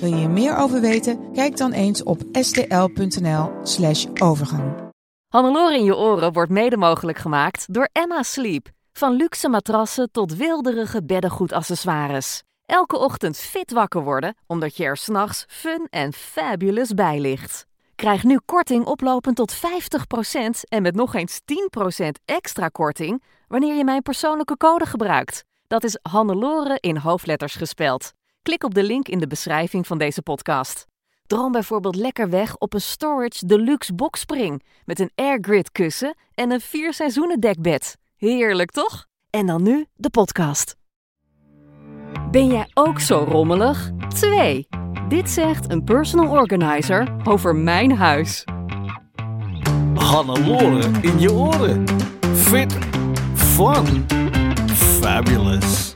Wil je hier meer over weten? Kijk dan eens op stl.nl/slash overgang. Hannelore in je oren wordt mede mogelijk gemaakt door Emma Sleep. Van luxe matrassen tot wilderige beddengoedaccessoires. Elke ochtend fit wakker worden, omdat je er s'nachts fun en fabulous bij ligt. Krijg nu korting oplopend tot 50% en met nog eens 10% extra korting wanneer je mijn persoonlijke code gebruikt. Dat is Hannelore in hoofdletters gespeld. Klik op de link in de beschrijving van deze podcast. Droom bijvoorbeeld lekker weg op een Storage Deluxe Boxspring met een Airgrid kussen en een vier seizoenen dekbed. Heerlijk toch? En dan nu de podcast. Ben jij ook zo rommelig? 2. Dit zegt een personal organizer over mijn huis. Hannelore in je oren. Fit, fun, fabulous.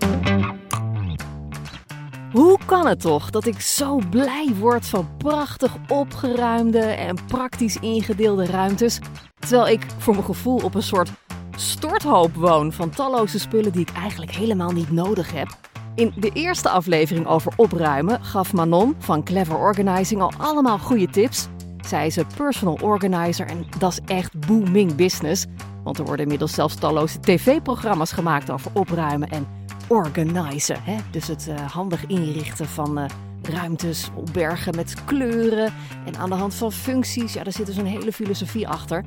Hoe kan het toch dat ik zo blij word van prachtig opgeruimde en praktisch ingedeelde ruimtes, terwijl ik voor mijn gevoel op een soort storthoop woon van talloze spullen die ik eigenlijk helemaal niet nodig heb? In de eerste aflevering over opruimen gaf Manon van Clever Organizing al allemaal goede tips. Zij is een personal organizer en dat is echt booming business. Want er worden inmiddels zelfs talloze tv-programma's gemaakt over opruimen en organizen. Hè? Dus het uh, handig inrichten van uh, ruimtes, opbergen met kleuren en aan de hand van functies. Ja, daar zit dus een hele filosofie achter.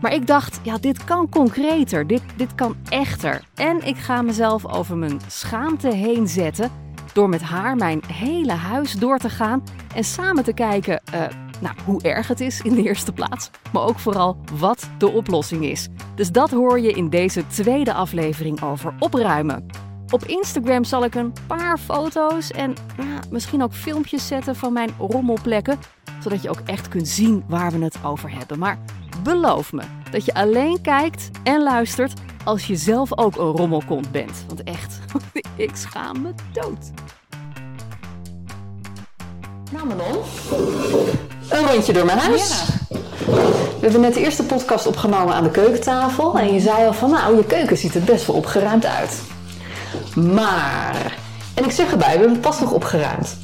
Maar ik dacht, ja, dit kan concreter, dit, dit kan echter. En ik ga mezelf over mijn schaamte heen zetten door met haar mijn hele huis door te gaan en samen te kijken uh, nou, hoe erg het is in de eerste plaats, maar ook vooral wat de oplossing is. Dus dat hoor je in deze tweede aflevering over opruimen. Op Instagram zal ik een paar foto's en ja, misschien ook filmpjes zetten van mijn rommelplekken, zodat je ook echt kunt zien waar we het over hebben. Maar beloof me dat je alleen kijkt en luistert als je zelf ook een rommelkont bent. Want echt, ik schaam me dood. Nou Manon, een rondje door mijn huis. We hebben net de eerste podcast opgenomen aan de keukentafel. En je zei al van, nou, je keuken ziet er best wel opgeruimd uit. Maar, en ik zeg erbij, we hebben het pas nog opgeruimd.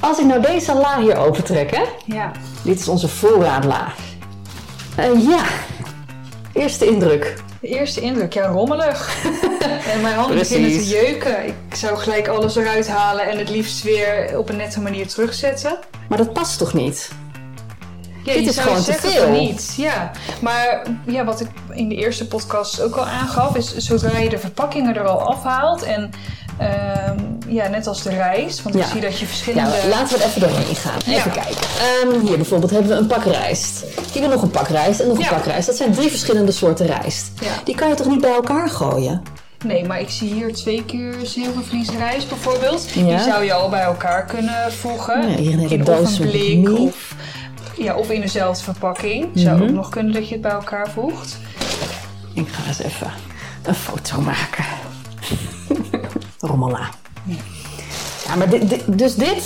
Als ik nou deze la hier opentrek, hè? Ja. Dit is onze voorraadla. Uh, ja, eerste indruk. De eerste indruk, ja, rommelig. en mijn handen beginnen te jeuken. Ik zou gelijk alles eruit halen en het liefst weer op een nette manier terugzetten. Maar dat past toch niet? Ja, Dit is gewoon te veel. niet. Ja, maar ja, wat ik in de eerste podcast ook al aangaf, is zodra je de verpakkingen er al afhaalt en ehm, ja, net als de rijst, want Ja. ik zie dat je verschillende. Ja, laten we er even doorheen gaan. Even kijken. Ehm, hier bijvoorbeeld hebben we een pak rijst. Hier nog een pak rijst en nog een pak rijst. Dat zijn drie verschillende soorten rijst. Die kan je toch niet bij elkaar gooien? Nee, maar ik zie hier twee keer zilvervlies rijst bijvoorbeeld. Die zou je al bij elkaar kunnen voegen. Ja, hier een hele doos of een blik of, ja, of in dezelfde verpakking. Zou Mhm. ook nog kunnen dat je het bij elkaar voegt. Ik ga eens even een foto maken. Rommela. Ja, maar dit, dit- dus dit,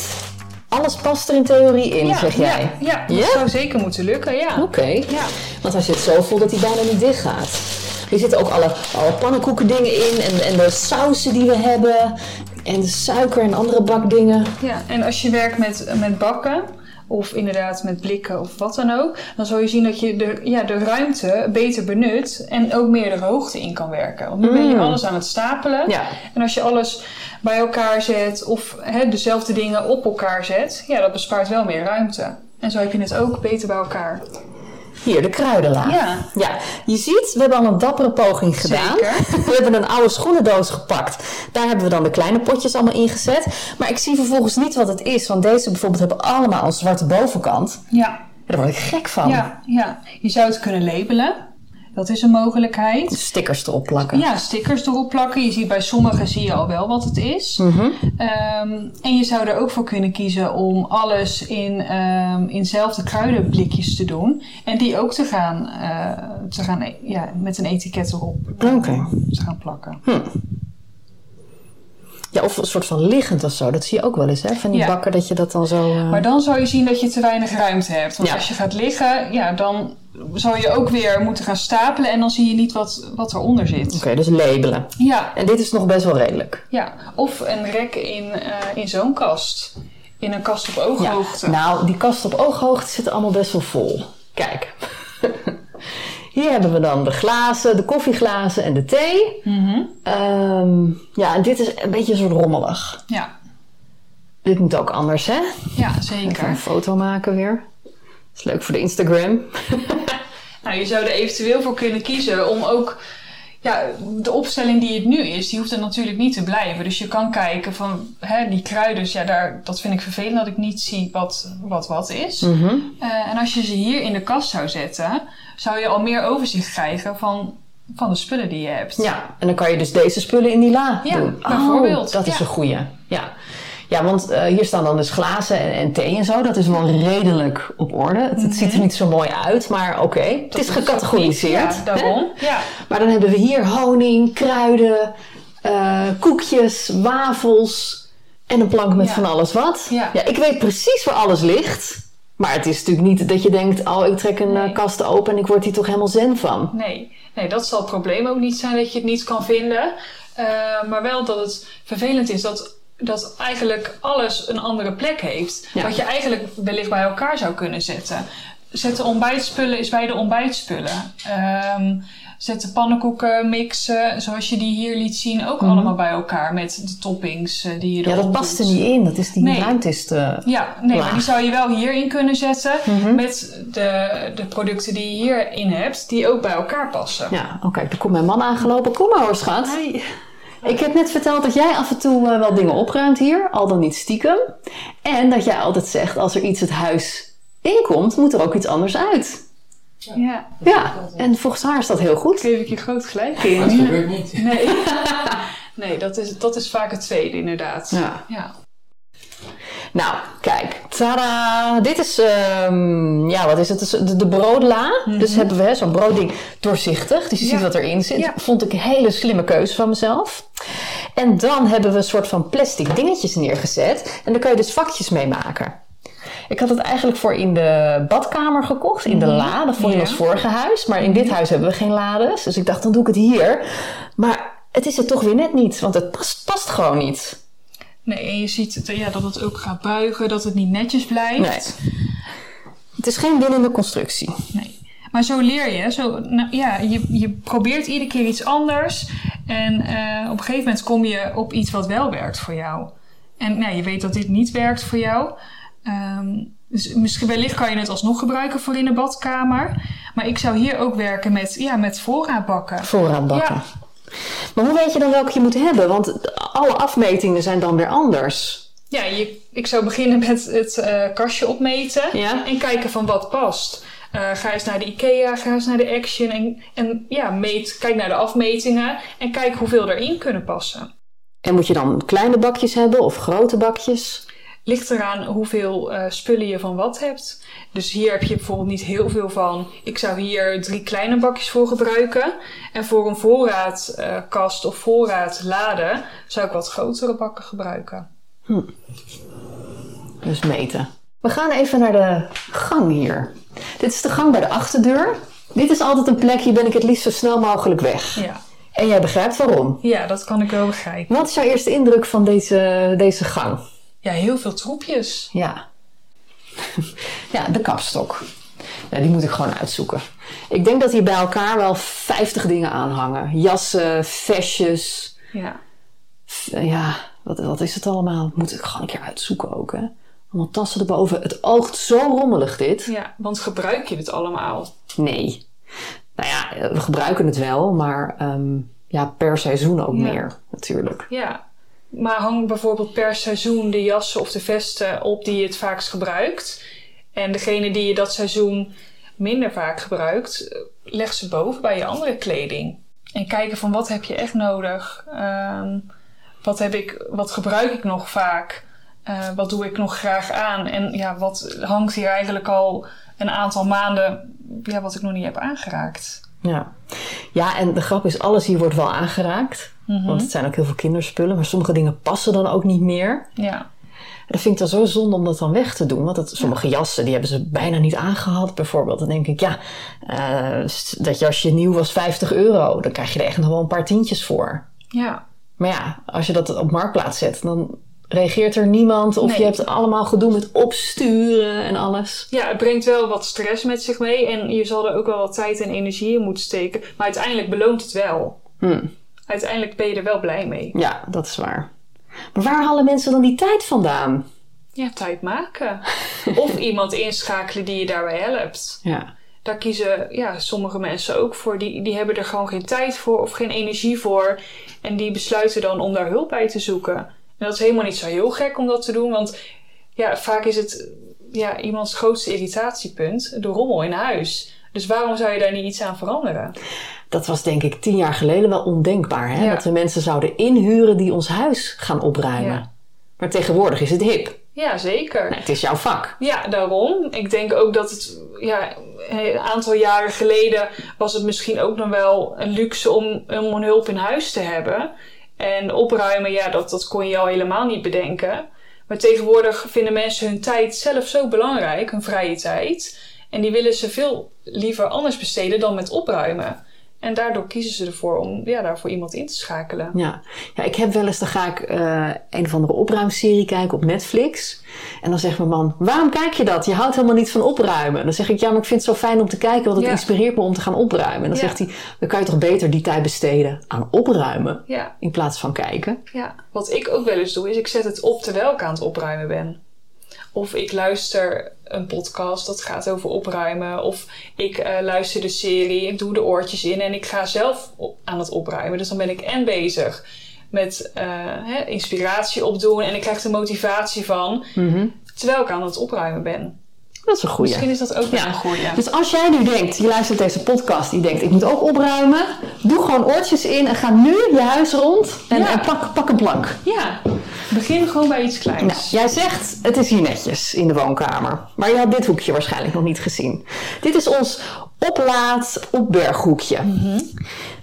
alles past er in theorie in, zeg jij? Ja, ja, dat zou zeker moeten lukken, ja. Oké. Ja. Want hij zit zo vol dat hij bijna niet dicht gaat. Er zitten ook alle, alle pannenkoeken dingen in en, en de sausen die we hebben. En de suiker en andere bakdingen. Ja, en als je werkt met, met bakken, of inderdaad met blikken of wat dan ook, dan zal je zien dat je de, ja, de ruimte beter benut en ook meer de hoogte in kan werken. Want nu ben je alles aan het stapelen. Mm. Ja. En als je alles bij elkaar zet of hè, dezelfde dingen op elkaar zet, ja, dat bespaart wel meer ruimte. En zo heb je het ook beter bij elkaar. Hier, de kruidenlaag. Ja. ja. Je ziet, we hebben al een dappere poging gedaan. Zeker. We hebben een oude schoenendoos gepakt. Daar hebben we dan de kleine potjes allemaal ingezet. Maar ik zie vervolgens niet wat het is. Want deze bijvoorbeeld hebben allemaal een zwarte bovenkant. Ja. Daar word ik gek van. Ja, ja, je zou het kunnen labelen. Dat is een mogelijkheid. Stickers erop plakken. Ja, stickers erop plakken. Je ziet bij sommigen zie je al wel wat het is. Ehm, en je zou er ook voor kunnen kiezen om alles in, ehm in zelfde kruidenblikjes te doen. En die ook te gaan, eh, te gaan ja, met een etiket erop eh, te gaan plakken. Ja, of een soort van liggend of zo. Dat zie je ook wel eens, hè? Van die Ja. bakken dat je dat dan zo... eh, Maar dan zou je zien dat je te weinig ruimte hebt. Want Ja. als je gaat liggen, ja, dan zou je ook weer moeten gaan stapelen. En dan zie je niet wat, wat eronder zit. Oké, dus labelen. Ja, En dit is nog best wel redelijk. ja, of een rek in, eh, in zo'n kast. In een kast op ooghoogte. Nou, die kast op ooghoogte zit allemaal best wel vol. Kijk. Hier hebben we dan de glazen, de koffieglazen en de thee. Mhm. Ehm, ja, en dit is een beetje een soort rommelig. Ja, Dit moet ook anders, hè? ja, Even zeker. een foto maken weer. Dat is leuk voor de Instagram. Nou, je zou er eventueel voor kunnen kiezen om ook... Ja, de opstelling die het nu is, die hoeft er natuurlijk niet te blijven. Dus je kan kijken van, hè, die kruiden, ja, daar, dat vind ik vervelend dat ik niet zie wat wat, wat is. Mhm. Eh, en als je ze hier in de kast zou zetten, zou je al meer overzicht krijgen van, van de spullen die je hebt. Ja, en dan kan je dus deze spullen in die la Ja, doen. bijvoorbeeld. Oh, dat is Ja. een goeie. Ja. Ja, want eh, hier staan dan dus glazen en, en thee en zo. Dat is wel redelijk op orde. Het, het ziet er niet zo mooi uit, maar oké. Het is gecategoriseerd. Ja, daarom. Ja. Maar dan hebben we hier honing, kruiden, eh, koekjes, wafels en een plank met Ja. van alles wat. Ja. ik weet precies waar alles ligt. Maar het is natuurlijk niet dat je denkt, oh ik trek een Nee. eh, kast open en ik word hier toch helemaal zen van. Nee. nee, dat zal het probleem ook niet zijn dat je het niet kan vinden. Maar wel dat het vervelend is dat, dat eigenlijk alles een andere plek heeft. Ja. Wat je eigenlijk wellicht bij elkaar zou kunnen zetten. Zet de ontbijtspullen is bij de ontbijtspullen. Ehm, zet de pannenkoeken mixen, zoals je die hier liet zien, ook allemaal bij elkaar met de toppings eh, die je Mhm. Ja, erop dat past er niet in. Dat is die Nee. ruimte is te... Ja, nee, Laag. maar die zou je wel hierin kunnen zetten Mhm. met de, de producten die je hierin hebt, die ook bij elkaar passen. Ja, oh kijk, er komt mijn man aangelopen. Kom maar hoor, schat. Ik heb net verteld dat jij af en toe eh, wel dingen opruimt hier, al dan niet stiekem. En dat jij altijd zegt, als er iets het huis inkomt, moet er ook iets anders uit. Ja, Ja, en volgens haar is dat heel goed. geef ik je groot gelijk in. Dat gebeurt niet. Nee, nee dat, is, dat is vaak het tweede inderdaad. Ja. ja. Nou, kijk. Tada! Dit is, ehm, ja, wat is het? De, de broodla. Dus hebben we zo'n broodding doorzichtig. Dus je Ja. ziet wat erin zit. Ja. Vond ik een hele slimme keuze van mezelf. En dan hebben we een soort van plastic dingetjes neergezet. En daar kan je dus vakjes mee maken. Ik had het eigenlijk voor in de badkamer gekocht, in de la. Dat vond je Ja. ons vorige huis. Maar in dit huis hebben we geen lades. Dus ik dacht, dan doe ik het hier. Maar het is het toch weer net niet. Want het past, past gewoon niet. Nee, en je ziet het, ja, dat het ook gaat buigen, dat het niet netjes blijft. Nee. Het is geen winnende constructie. Nee. Maar zo leer je. Zo, nou, ja, je, je probeert iedere keer iets anders. En eh, op een gegeven moment kom je op iets wat wel werkt voor jou. En nou, je weet dat dit niet werkt voor jou. Ehm, dus misschien wellicht kan je het alsnog gebruiken voor in de badkamer. Maar ik zou hier ook werken met, ja, met voorraadbakken. Voorraadbakken. Ja. Maar hoe weet je dan welke je moet hebben? Want alle afmetingen zijn dan weer anders. Ja, je, ik zou beginnen met het eh, kastje opmeten. Ja. En kijken van wat past. Eh, ga eens naar de IKEA, ga eens naar de Action. En, en ja, meet, kijk naar de afmetingen. En kijk hoeveel erin kunnen passen. En moet je dan kleine bakjes hebben of grote bakjes? Ligt eraan hoeveel eh, spullen je van wat hebt. Dus hier heb je bijvoorbeeld niet heel veel van. Ik zou hier drie kleine bakjes voor gebruiken. En voor een voorraadkast of voorraadladen zou ik wat grotere bakken gebruiken. Dus meten. We gaan even naar de gang hier. Dit is de gang bij de achterdeur. Dit is altijd een plek, hier ben ik het liefst zo snel mogelijk weg. Ja. En jij begrijpt waarom. ja, dat kan ik wel begrijpen. Wat is jouw eerste indruk van deze, deze gang? Ja, heel veel troepjes. Ja. ja, de kapstok. Die moet ik gewoon uitzoeken. Ik denk dat hier bij elkaar wel 50 dingen aan hangen. Jassen, vestjes. Ja. Ja, wat, wat is het allemaal? Moet ik gewoon een keer uitzoeken ook, hè? Allemaal tassen erboven. Het oogt zo rommelig, dit. Ja, want gebruik je het allemaal? Nee. Nou ja, we gebruiken het wel, maar ehm, ja, per seizoen ook Ja. meer, natuurlijk. Ja. Maar hang bijvoorbeeld per seizoen de jassen of de vesten op die je het vaakst gebruikt. En degene die je dat seizoen minder vaak gebruikt, leg ze boven bij je andere kleding. En kijken van wat heb je echt nodig? Ehm, wat, heb ik, wat gebruik ik nog vaak? Eh, wat doe ik nog graag aan? En ja, wat hangt hier eigenlijk al een aantal maanden, ja, wat ik nog niet heb aangeraakt? Ja. ja, en de grap is, alles hier wordt wel aangeraakt. Want het zijn ook heel veel kinderspullen, maar sommige dingen passen dan ook niet meer. Ja, En dat vind ik dan zo zonde om dat dan weg te doen. Want dat, sommige jassen, die hebben ze bijna niet aangehad, bijvoorbeeld. Dan denk ik, ja, eh, dat jasje nieuw was 50 euro. Dan krijg je er echt nog wel een paar tientjes voor. ja. Maar ja, als je dat op Marktplaats zet, dan reageert er niemand. Of Nee. je hebt allemaal gedoe met opsturen en alles. Ja, het brengt wel wat stress met zich mee en je zal er ook wel wat tijd en energie in moeten steken. Maar uiteindelijk beloont het wel. Hm. Uiteindelijk ben je er wel blij mee. Ja, dat is waar. Maar waar halen mensen dan die tijd vandaan? Ja, tijd maken. of iemand inschakelen die je daarbij helpt. Ja. Daar kiezen ja, sommige mensen ook voor. Die, die hebben er gewoon geen tijd voor of geen energie voor. En die besluiten dan om daar hulp bij te zoeken. En dat is helemaal niet zo heel gek om dat te doen. Want ja, vaak is het ja, iemands grootste irritatiepunt de rommel in huis. Dus waarom zou je daar niet iets aan veranderen? Dat was denk ik tien jaar geleden wel ondenkbaar. Hè? Ja. Dat we mensen zouden inhuren die ons huis gaan opruimen. Ja. Maar tegenwoordig is het hip. Ja, zeker. Het is jouw vak. Ja, daarom. Ik denk ook dat het, ja, een aantal jaren geleden was het misschien ook nog wel een luxe om, om een hulp in huis te hebben. En opruimen, ja, dat, dat kon je al helemaal niet bedenken. Maar tegenwoordig vinden mensen hun tijd zelf zo belangrijk, hun vrije tijd. En die willen ze veel liever anders besteden dan met opruimen. En daardoor kiezen ze ervoor om ja, daarvoor iemand in te schakelen. Ja. ja, ik heb wel eens, dan ga ik eh, een of andere opruimserie kijken op Netflix. En dan zegt mijn man, waarom kijk je dat? Je houdt helemaal niet van opruimen. Dan zeg ik, ja, maar ik vind het zo fijn om te kijken, want het Ja. inspireert me om te gaan opruimen. En dan Ja. zegt hij, dan kan je toch beter die tijd besteden aan opruimen Ja, in plaats van kijken. Ja, wat ik ook wel eens doe, is ik zet het op terwijl ik aan het opruimen ben. Of ik luister een podcast dat gaat over opruimen. Of ik eh, luister de serie, ik doe de oortjes in en ik ga zelf op- aan het opruimen. Dus dan ben ik en bezig met eh, hè, inspiratie opdoen en ik krijg er motivatie van. Terwijl ik aan het opruimen ben. Dat is een goeie. Misschien is dat ook wel Ja. een goeie. Dus als jij nu denkt, je luistert deze podcast, die denkt, ik moet ook opruimen. Doe gewoon oortjes in en ga nu je huis rond en, Ja. en pak, pak een plank. Ja, begin gewoon bij iets kleins. Nou, jij zegt, het is hier netjes in de woonkamer. Maar je had dit hoekje waarschijnlijk nog niet gezien. Dit is ons oplaad opberghoekje.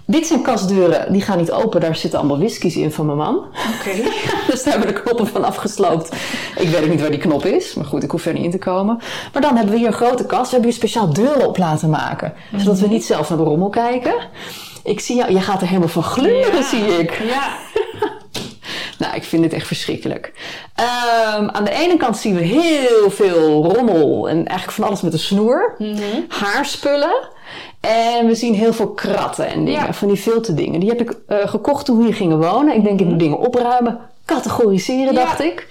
Dit zijn kastdeuren, die gaan niet open. Daar zitten allemaal whiskies in van mijn man. Oké. Dus daar hebben we de knoppen van afgesloopt. Ik weet ook niet waar die knop is. Maar goed, ik hoef er niet in te komen. Maar dan hebben we hier een grote kast. We hebben hier speciaal deuren op laten maken. Zodat we niet zelf naar de rommel kijken. Ik zie jou, je gaat er helemaal van glunderen, zie ik. Ja. Nou, ik vind dit echt verschrikkelijk. Ehm, aan de ene kant zien we heel veel rommel en eigenlijk van alles met een snoer. Haarspullen. En we zien heel veel kratten en dingen, Ja. van die filterdingen. Die heb ik eh, gekocht toen we hier gingen wonen. Ik denk, ik moet dingen opruimen, categoriseren, Ja. dacht ik.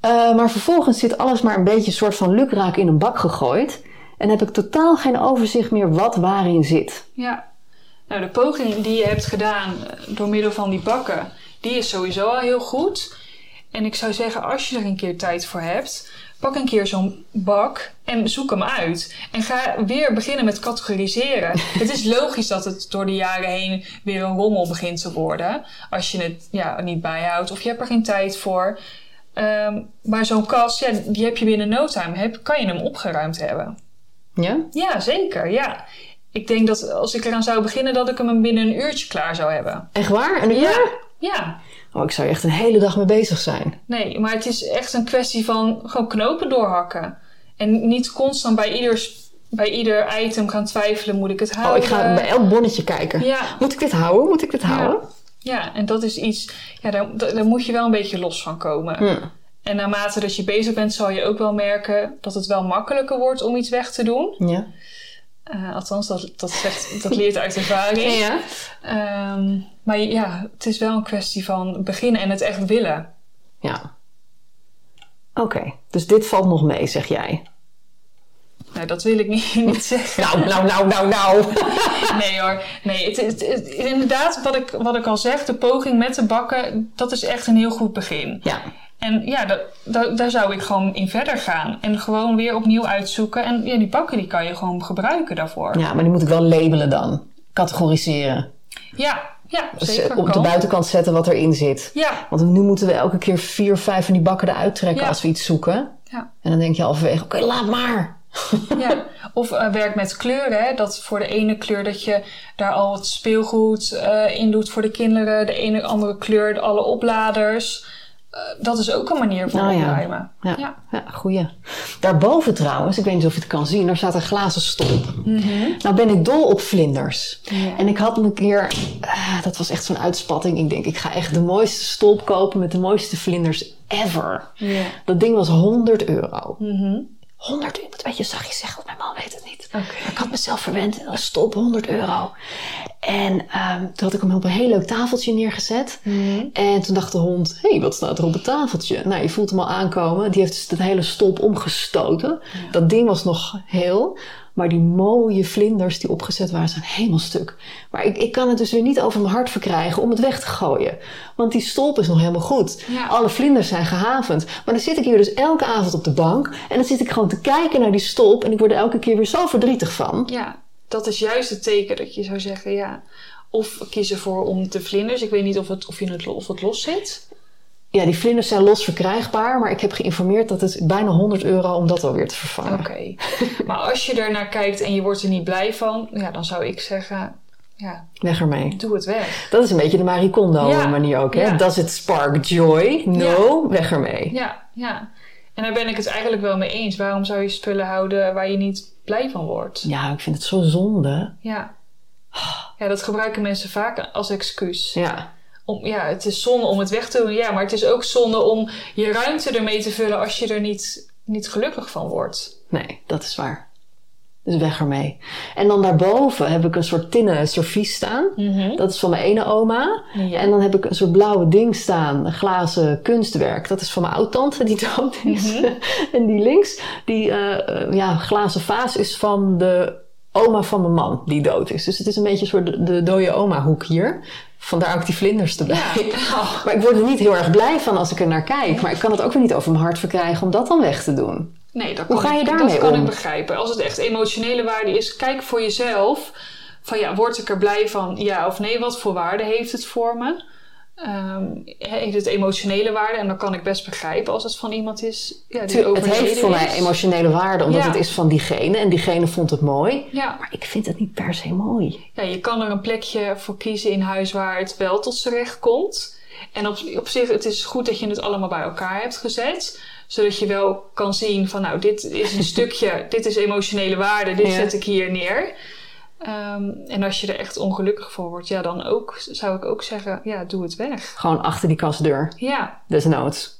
Eh, maar vervolgens zit alles maar een beetje soort van lukraak in een bak gegooid. En heb ik totaal geen overzicht meer wat waarin zit. Ja. Nou, de poging die je hebt gedaan eh, door middel van die bakken, die is sowieso al heel goed. En ik zou zeggen, als je er een keer tijd voor hebt, pak een keer zo'n bak en zoek hem uit. En ga weer beginnen met categoriseren. het is logisch dat het door de jaren heen weer een rommel begint te worden. Als je het ja, niet bijhoudt of je hebt er geen tijd voor. Ehm, maar zo'n kast, ja, die heb je binnen no time. Heb, kan je hem opgeruimd hebben. Ja? Ja, zeker. Ja. Ik denk dat als ik eraan zou beginnen, dat ik hem binnen een uurtje klaar zou hebben. Echt waar? Een uur? Ja. Ja. Oh, ik zou er echt een hele dag mee bezig zijn. Nee, maar het is echt een kwestie van gewoon knopen doorhakken. En niet constant bij ieder, bij ieder item gaan twijfelen, moet ik het Oh, houden? ik ga bij elk bonnetje kijken. Ja. Moet ik dit houden? Moet ik dit houden? Ja, en dat is iets, ja, daar, daar daar moet je wel een beetje los van komen. Hm. En naarmate dat je bezig bent, zal je ook wel merken dat het wel makkelijker wordt om iets weg te doen. Ja. Eh, althans, dat, dat, zegt, dat leert uit ervaring. Ja. Ehm, maar ja, het is wel een kwestie van beginnen en het echt willen. Ja. Oké, dus dit valt nog mee, zeg jij. Nou, dat wil ik niet, niet zeggen. Nou, nou, nou, nou, nou. Nee hoor. Nee, het, het, het- inderdaad, wat ik, wat ik al zeg, de poging met de bakken, dat is echt een heel goed begin. Ja. En ja, dat, dat- daar zou ik gewoon in verder gaan. En gewoon weer opnieuw uitzoeken. En ja, die pakken die kan je gewoon gebruiken daarvoor. Ja, maar die moet ik wel labelen dan. Categoriseren. Ja, ja Dus zeker. op de kan. buitenkant zetten wat erin zit. Ja, Want nu moeten we elke keer vier, vijf van die bakken eruit trekken Ja. als we iets zoeken. ja. En dan denk je halverwege, oké, laat maar. Ja, of eh, werk met kleuren. Hè? Dat voor de ene kleur dat je daar al het speelgoed eh, in doet voor de kinderen. De ene andere kleur, alle opladers. Eh, dat is ook een manier van Oh ja. opruimen. Ja, Ja. ja. goeie. Daarboven trouwens, ik weet niet of je het kan zien, daar staat een glazen stolp. Nou ben ik dol op vlinders. Ja. En ik had een keer, ah, dat was echt zo'n uitspatting. Ik denk, ik ga echt de mooiste stolp kopen met de mooiste vlinders ever. Ja. Dat ding was 100 euro. 100 euro, dat weet je, zag je zeggen, want mijn man weet het niet. Maar ik had mezelf verwend, een stolp 100 euro. En ehm, toen had ik hem op een heel leuk tafeltje neergezet. En toen dacht de hond, hé, hey, wat staat er op het tafeltje? Nou, je voelt hem al aankomen. Die heeft dus de hele stolp omgestoten. Dat ding was nog heel. Maar die mooie vlinders die opgezet waren, zijn helemaal stuk. Maar ik, ik kan het dus weer niet over mijn hart verkrijgen om het weg te gooien. Want die stolp is nog helemaal goed. Ja. Alle vlinders zijn gehavend. Maar dan zit ik hier dus elke avond op de bank. En dan zit ik gewoon te kijken naar die stolp. En ik word er elke keer weer zo verdrietig van. ja, dat is juist het teken dat je zou zeggen, ja. Of kiezen voor om de vlinders. Ik weet niet of het, of je het, of het los zit. Ja, die vlinders zijn los verkrijgbaar. Maar ik heb geïnformeerd dat het bijna 100 euro om dat alweer te vervangen. Oké. maar als je er naar kijkt en je wordt er niet blij van, ja, dan zou ik zeggen, ja, Weg ermee. doe het weg. Dat is een beetje de Marie Kondo Ja, manier ook. Hè? ja. Does it spark joy? No, weg ermee. Ja, ja. En daar ben ik het eigenlijk wel mee eens. Waarom zou je spullen houden waar je niet blij van wordt? Ja, ik vind het zo zonde. Ja. Ja, dat gebruiken mensen vaak als excuus. Ja, Om, ja, het is zonde om het weg te doen. Ja, maar het is ook zonde om je ruimte ermee te vullen als je er niet, niet gelukkig van wordt. nee, dat is waar. Dus weg ermee. En dan daarboven heb ik een soort tinnen servies staan. Dat is van mijn ene oma. Ja. En dan heb ik een soort blauwe ding staan, een glazen kunstwerk. Dat is van mijn oud-tante die dood is. en die links, die eh, eh, ja, glazen vaas is van de oma van mijn man die dood is. Dus het is een beetje een soort de, de dode oma hoek hier. Vandaar ook die vlinders erbij. Maar ik word er niet heel erg blij van als ik er naar kijk. Maar ik kan het ook weer niet over mijn hart verkrijgen om dat dan weg te doen. Nee, dat Hoe kan ga je daarmee Dat kan om? ik begrijpen. Als het echt emotionele waarde is, kijk voor jezelf. Van ja, word ik er blij van? Ja of nee? Wat voor waarde heeft het voor me? Ehm, heeft het emotionele waarde? En dan kan ik best begrijpen als het van iemand is ja, die Het heeft voor mij emotionele waarde, omdat Ja. het is van diegene. En diegene vond het mooi. Ja. Maar ik vind het niet per se mooi. ja, je kan er een plekje voor kiezen in huis waar het wel tot z'n recht komt. En op, op zich, het is goed dat je het allemaal bij elkaar hebt gezet. Zodat je wel kan zien van, nou, dit is een stukje, dit is emotionele waarde, dit zet ik hier neer. Ehm, en als je er echt ongelukkig voor wordt, ja, dan ook, zou ik ook zeggen, ja, doe het weg. Gewoon achter die kastdeur. Ja, Desnoods.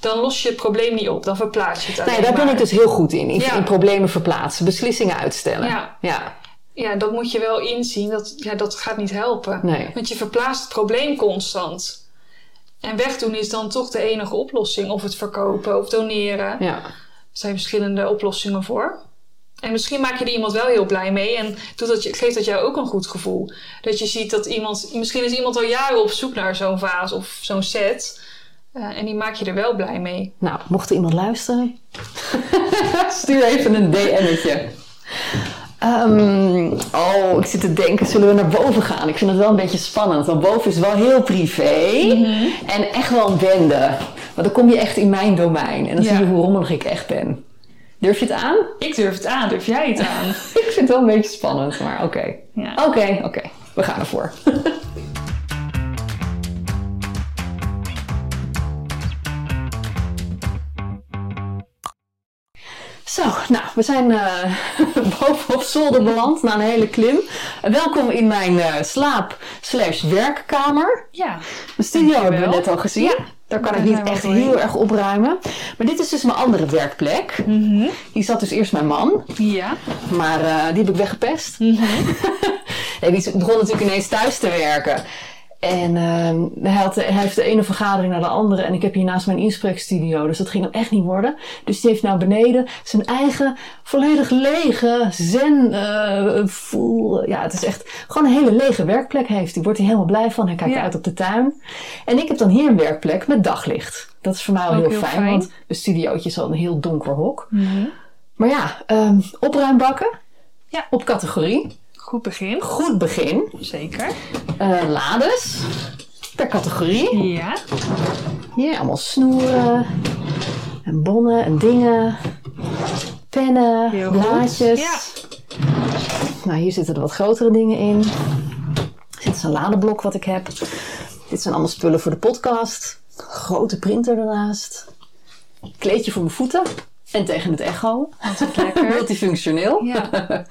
dan los je het probleem niet op, dan verplaats je het Nee, daar ben ik dus heel goed in. In, Ja. in problemen verplaatsen. Beslissingen uitstellen. Ja. ja. Ja, dat moet je wel inzien, dat, ja, dat gaat niet helpen. Nee. Want je verplaatst het probleem constant. En wegdoen is dan toch de enige oplossing. Of het verkopen of doneren. ja. Er zijn verschillende oplossingen voor. En misschien maak je er iemand wel heel blij mee. En doet dat, je- geeft dat jou ook een goed gevoel. Dat je ziet dat iemand... Misschien is iemand al jaren op zoek naar zo'n vaas of zo'n set. Eh, en die maak je er wel blij mee. Nou, mocht er iemand luisteren, stuur even een DM'tje. Ehm, oh, ik zit te denken, zullen we naar boven gaan? Ik vind het wel een beetje spannend, want boven is wel heel privé en echt wel een bende. Want dan kom je echt in mijn domein en dan Ja. zie je hoe rommelig ik echt ben. Durf je het aan? Ik durf het aan. Durf jij het aan? Ik vind het wel een beetje spannend, maar oké. Ja. Oké, oké. We gaan ervoor. Zo, nou, we zijn eh, boven op zolder beland na een hele klim. Welkom in mijn eh, slaap slash werkkamer. Ja. De studio hebben we net al gezien. Ja, Daar kan ik niet echt heel erg opruimen. Maar dit is dus mijn andere werkplek. Hier zat dus eerst mijn man. Ja. Maar eh, die heb ik weggepest. nee, die begon natuurlijk ineens thuis te werken. En ehm, hij, had, hij heeft de ene vergadering naar de andere. En ik heb hier naast mijn inspreekstudio. Dus dat ging hem echt niet worden. Dus die heeft naar beneden zijn eigen volledig lege zen eh, voel. Ja, het is echt gewoon een hele lege werkplek heeft. Die wordt hij helemaal blij van. Hij kijkt Ja. uit op de tuin. En ik heb dan hier een werkplek met daglicht. Dat is voor mij al heel, heel fijn, fijn. want een studiootje is al een heel donker hok. Maar ja, ehm, opruimbakken. Ja. Op categorie. Goed begin. Goed begin. Zeker. Eh, lades. Per categorie. Ja. Hier allemaal snoeren. En bonnen en dingen. Pennen, Heel blaadjes. Ja. Nou, hier zitten er wat grotere dingen in. Dit is een ladeblok wat ik heb. Dit zijn allemaal spullen voor de podcast. Grote printer ernaast. Kleedje voor mijn voeten. En tegen het echo. Lekker. Multifunctioneel. Ja.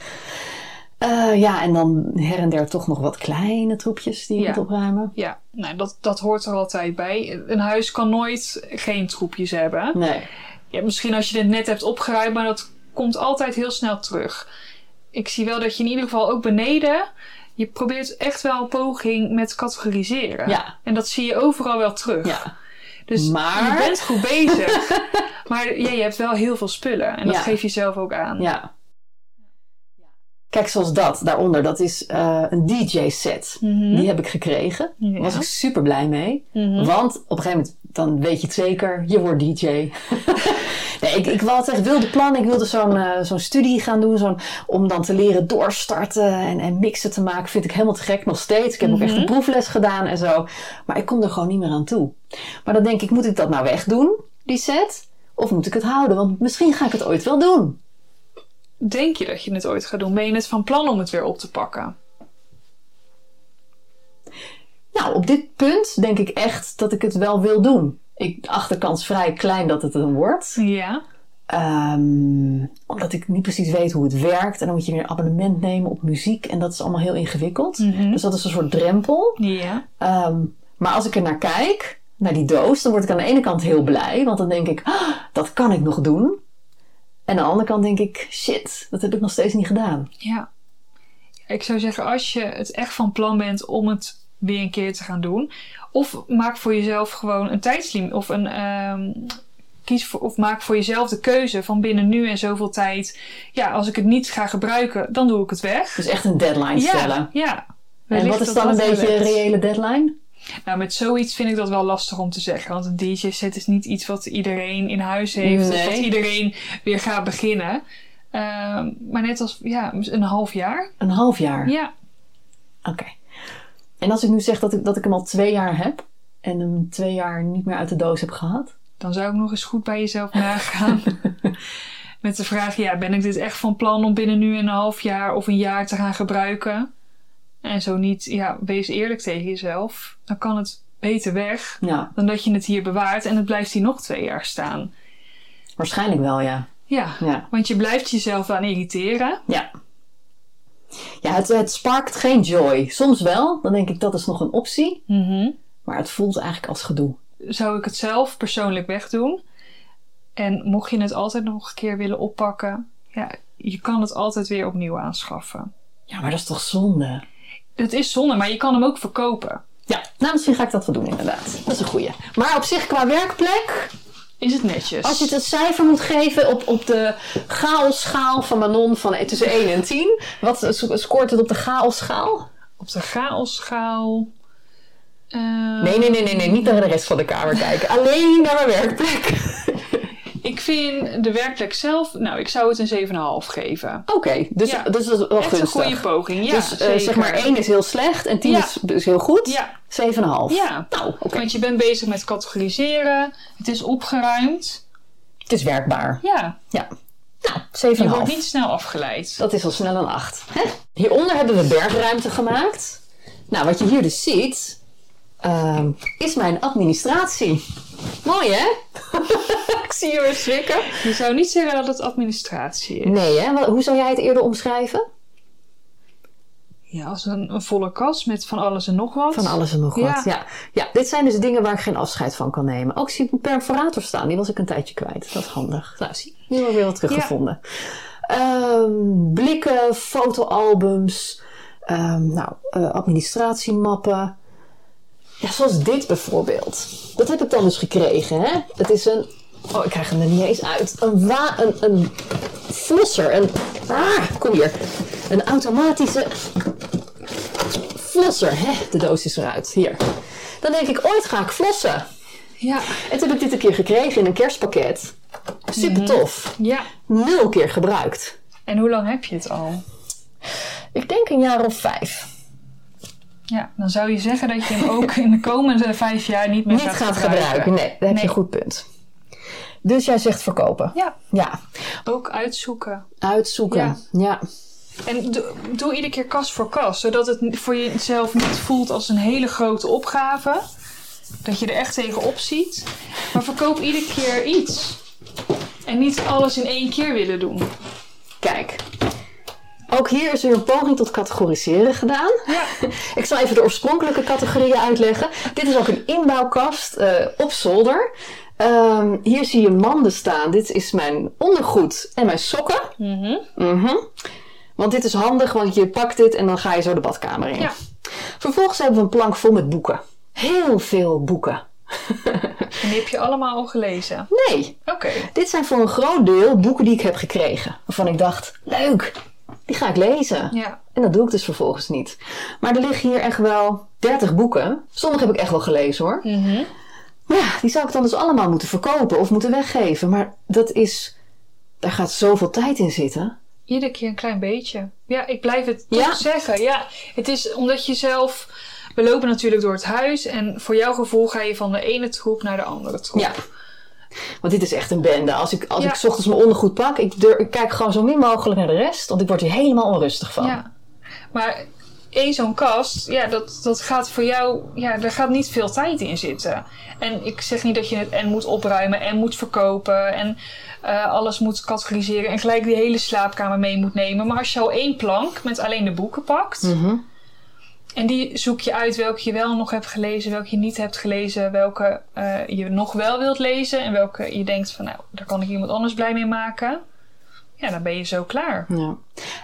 Eh, ja, en dan her en der toch nog wat kleine troepjes die je Ja. moet opruimen. Ja, nou, dat, dat hoort er altijd bij. Een huis kan nooit geen troepjes hebben. Nee. Ja, misschien als je het net hebt opgeruimd, maar dat komt altijd heel snel terug. Ik zie wel dat je in ieder geval ook beneden, je probeert echt wel een poging met categoriseren. Ja. En dat zie je overal wel terug. Ja. Dus Maar- je bent goed bezig. maar ja, je hebt wel heel veel spullen. En dat Ja. geef je zelf ook aan. Ja. Kijk, zoals dat daaronder, dat is eh, een DJ-set. Mhm. Die heb ik gekregen. Ja. Daar was ik super blij mee. Mhm. Want op een gegeven moment, dan weet je het zeker, je wordt DJ. nee, ik, ik had echt wilde plannen. Ik wilde zo'n eh, zo'n studie gaan doen. Zo'n, om dan te leren doorstarten en, en mixen te maken. Vind ik helemaal te gek nog steeds. Ik heb ook echt een proefles gedaan en zo. Maar ik kom er gewoon niet meer aan toe. Maar dan denk ik, moet ik dat nou wegdoen, die set? Of moet ik het houden? Want misschien ga ik het ooit wel doen. Denk je dat je het ooit gaat doen? Ben je het van plan om het weer op te pakken? Nou, op dit punt denk ik echt dat ik het wel wil doen. Ik acht de kans vrij klein dat het een wordt. Ja. Ehm, omdat ik niet precies weet hoe het werkt. En dan moet je weer een abonnement nemen op muziek. En dat is allemaal heel ingewikkeld. Dus dat is een soort drempel. Ja. Ehm, maar als ik er naar kijk, naar die doos, dan word ik aan de ene kant heel blij. Want dan denk ik, ah, dat kan ik nog doen. En aan de andere kant denk ik, shit, dat heb ik nog steeds niet gedaan. Ja. Ik zou zeggen, als je het echt van plan bent om het weer een keer te gaan doen. Of maak voor jezelf gewoon een tijdslimiet. Of een... ehm, kies voor, of maak voor jezelf de keuze van binnen nu en zoveel tijd. Ja, als ik het niet ga gebruiken, dan doe ik het weg. Dus echt een deadline stellen. Ja, ja. En wat is dan een beetje een reële deadline? Nou, met zoiets vind ik dat wel lastig om te zeggen. Want een DJ-set is niet iets wat iedereen in huis heeft. Of Nee. wat iedereen weer gaat beginnen. Ehm, maar net als ja, een half jaar. Een half jaar? Ja. Oké. En als ik nu zeg dat ik, dat ik hem al twee jaar heb en hem twee jaar niet meer uit de doos heb gehad? Dan zou ik nog eens goed bij jezelf nagaan. Met de vraag, ja, ben ik dit echt van plan om binnen nu een half jaar of een jaar te gaan gebruiken? En zo niet, ja, wees eerlijk tegen jezelf. Dan kan het beter weg Ja, dan dat je het hier bewaart en het blijft hier nog twee jaar staan. waarschijnlijk wel, ja. Ja, Ja, want je blijft jezelf aan irriteren. ja. ja het, het sparkt geen joy. Soms wel, dan denk ik dat is nog een optie. Maar het voelt eigenlijk als gedoe. Zou ik het zelf persoonlijk wegdoen? En mocht je het altijd nog een keer willen oppakken, ja, je kan het altijd weer opnieuw aanschaffen. Ja, maar dat is toch zonde? Het is zonde, maar je kan hem ook verkopen. Ja, nou misschien ga ik dat wel doen inderdaad. Dat is een goeie. Maar op zich qua werkplek, Is het netjes? als je het een cijfer moet geven op, op de chaosschaal van Manon van eh, tussen 1 en 10. Wat scoort het op de chaosschaal? Op de chaosschaal... eh, Nee, nee, nee, nee, nee, niet naar de rest van de kamer kijken. Alleen naar mijn werkplek. Ik vind de werkplek zelf... Nou, ik zou het een 7,5 geven. Oké, dus, Ja. dus dat is wel Echt een gunstig. goede poging, ja. dus eh, zeg maar 1 is heel slecht en 10 Ja. is, is heel goed. Ja. 7,5. Ja. Nou, oké. Want je bent bezig met categoriseren. Het is opgeruimd. Het is werkbaar. Ja, Ja. Nou, 7,5. je wordt niet snel afgeleid. Dat is al snel een 8. Hè? Hieronder hebben we bergruimte gemaakt. Nou, wat je hier dus ziet, ehm, is mijn administratie. Mooi hè? Ik zie je weer schrikken. Je zou niet zeggen dat het administratie is. Nee hè? Hoe zou jij het eerder omschrijven? Ja, als een, een volle kast met van alles en nog wat. Van alles en nog Ja. wat. Ja. ja, dit zijn dus dingen waar ik geen afscheid van kan nemen. Ook zie ik een perforator staan, die was ik een tijdje kwijt. Dat is handig. Nou, zie nu hebben we weer wat teruggevonden. Ehm, blikken, fotoalbums, ehm, nou, eh, administratiemappen. Ja, zoals dit bijvoorbeeld. Dat heb ik dan dus gekregen, hè. Het is een... Oh, ik krijg hem er niet eens uit. Een, wa een, een flosser. Een... Ah, kom hier. Een automatische flosser. Hè? De doos is eruit. Hier. Dan denk ik, ooit ga ik flossen. Ja. En toen heb ik dit een keer gekregen in een kerstpakket. Super tof. Ja. Nul keer gebruikt. En hoe lang heb je het al? Ik denk een jaar of vijf. Ja, dan zou je zeggen dat je hem ook in de komende vijf jaar niet meer Niet gaat gebruiken. Nee, daar heb je een goed punt. Dus jij zegt verkopen. Ja, Ja. ook uitzoeken. Uitzoeken. Ja. ja. En doe, doe iedere keer kast voor kast, zodat het voor jezelf niet voelt als een hele grote opgave. Dat je er echt tegenop ziet. Maar verkoop iedere keer iets. En niet alles in één keer willen doen. Kijk. Ook hier is weer een poging tot categoriseren gedaan. Ja. Ik zal even de oorspronkelijke categorieën uitleggen. Dit is ook een inbouwkast eh, op zolder. Ehm, hier zie je manden staan. Dit is mijn ondergoed en mijn sokken. Mhm. Want dit is handig, want je pakt dit en dan ga je zo de badkamer in. Ja. Vervolgens hebben we een plank vol met boeken. Heel veel boeken. En die heb je allemaal al gelezen. Nee, Oké. dit zijn voor een groot deel boeken die ik heb gekregen. Waarvan ik dacht, leuk, die ga ik lezen. Ja. En dat doe ik dus vervolgens niet. Maar er liggen hier echt wel 30 boeken. Sommige heb ik echt wel gelezen hoor. Mhm. Maar ja, die zou ik dan dus allemaal moeten verkopen of moeten weggeven. Maar dat is, daar gaat zoveel tijd in zitten. Iedere keer een klein beetje. Ja, ik blijf het Ja? toch zeggen. Ja, het is omdat je zelf... We lopen natuurlijk door het huis. En voor jouw gevoel ga je van de ene troep naar de andere troep. Ja. Want dit is echt een bende. Als ik, als Ja. ik 's ochtends mijn ondergoed pak, ik kijk gewoon zo min mogelijk naar de rest. Want ik word hier helemaal onrustig van. Ja. Maar één zo'n kast, ja, dat, dat gaat voor jou... Ja, daar gaat niet veel tijd in zitten. En ik zeg niet dat je het en moet opruimen en moet verkopen... en eh, alles moet categoriseren en gelijk die hele slaapkamer mee moet nemen. Maar als je al één plank met alleen de boeken pakt... Mhm. En die zoek je uit welke je wel nog hebt gelezen, welke je niet hebt gelezen, welke eh, je nog wel wilt lezen en welke je denkt van nou, daar kan ik iemand anders blij mee maken. Ja, dan ben je zo klaar. Ja.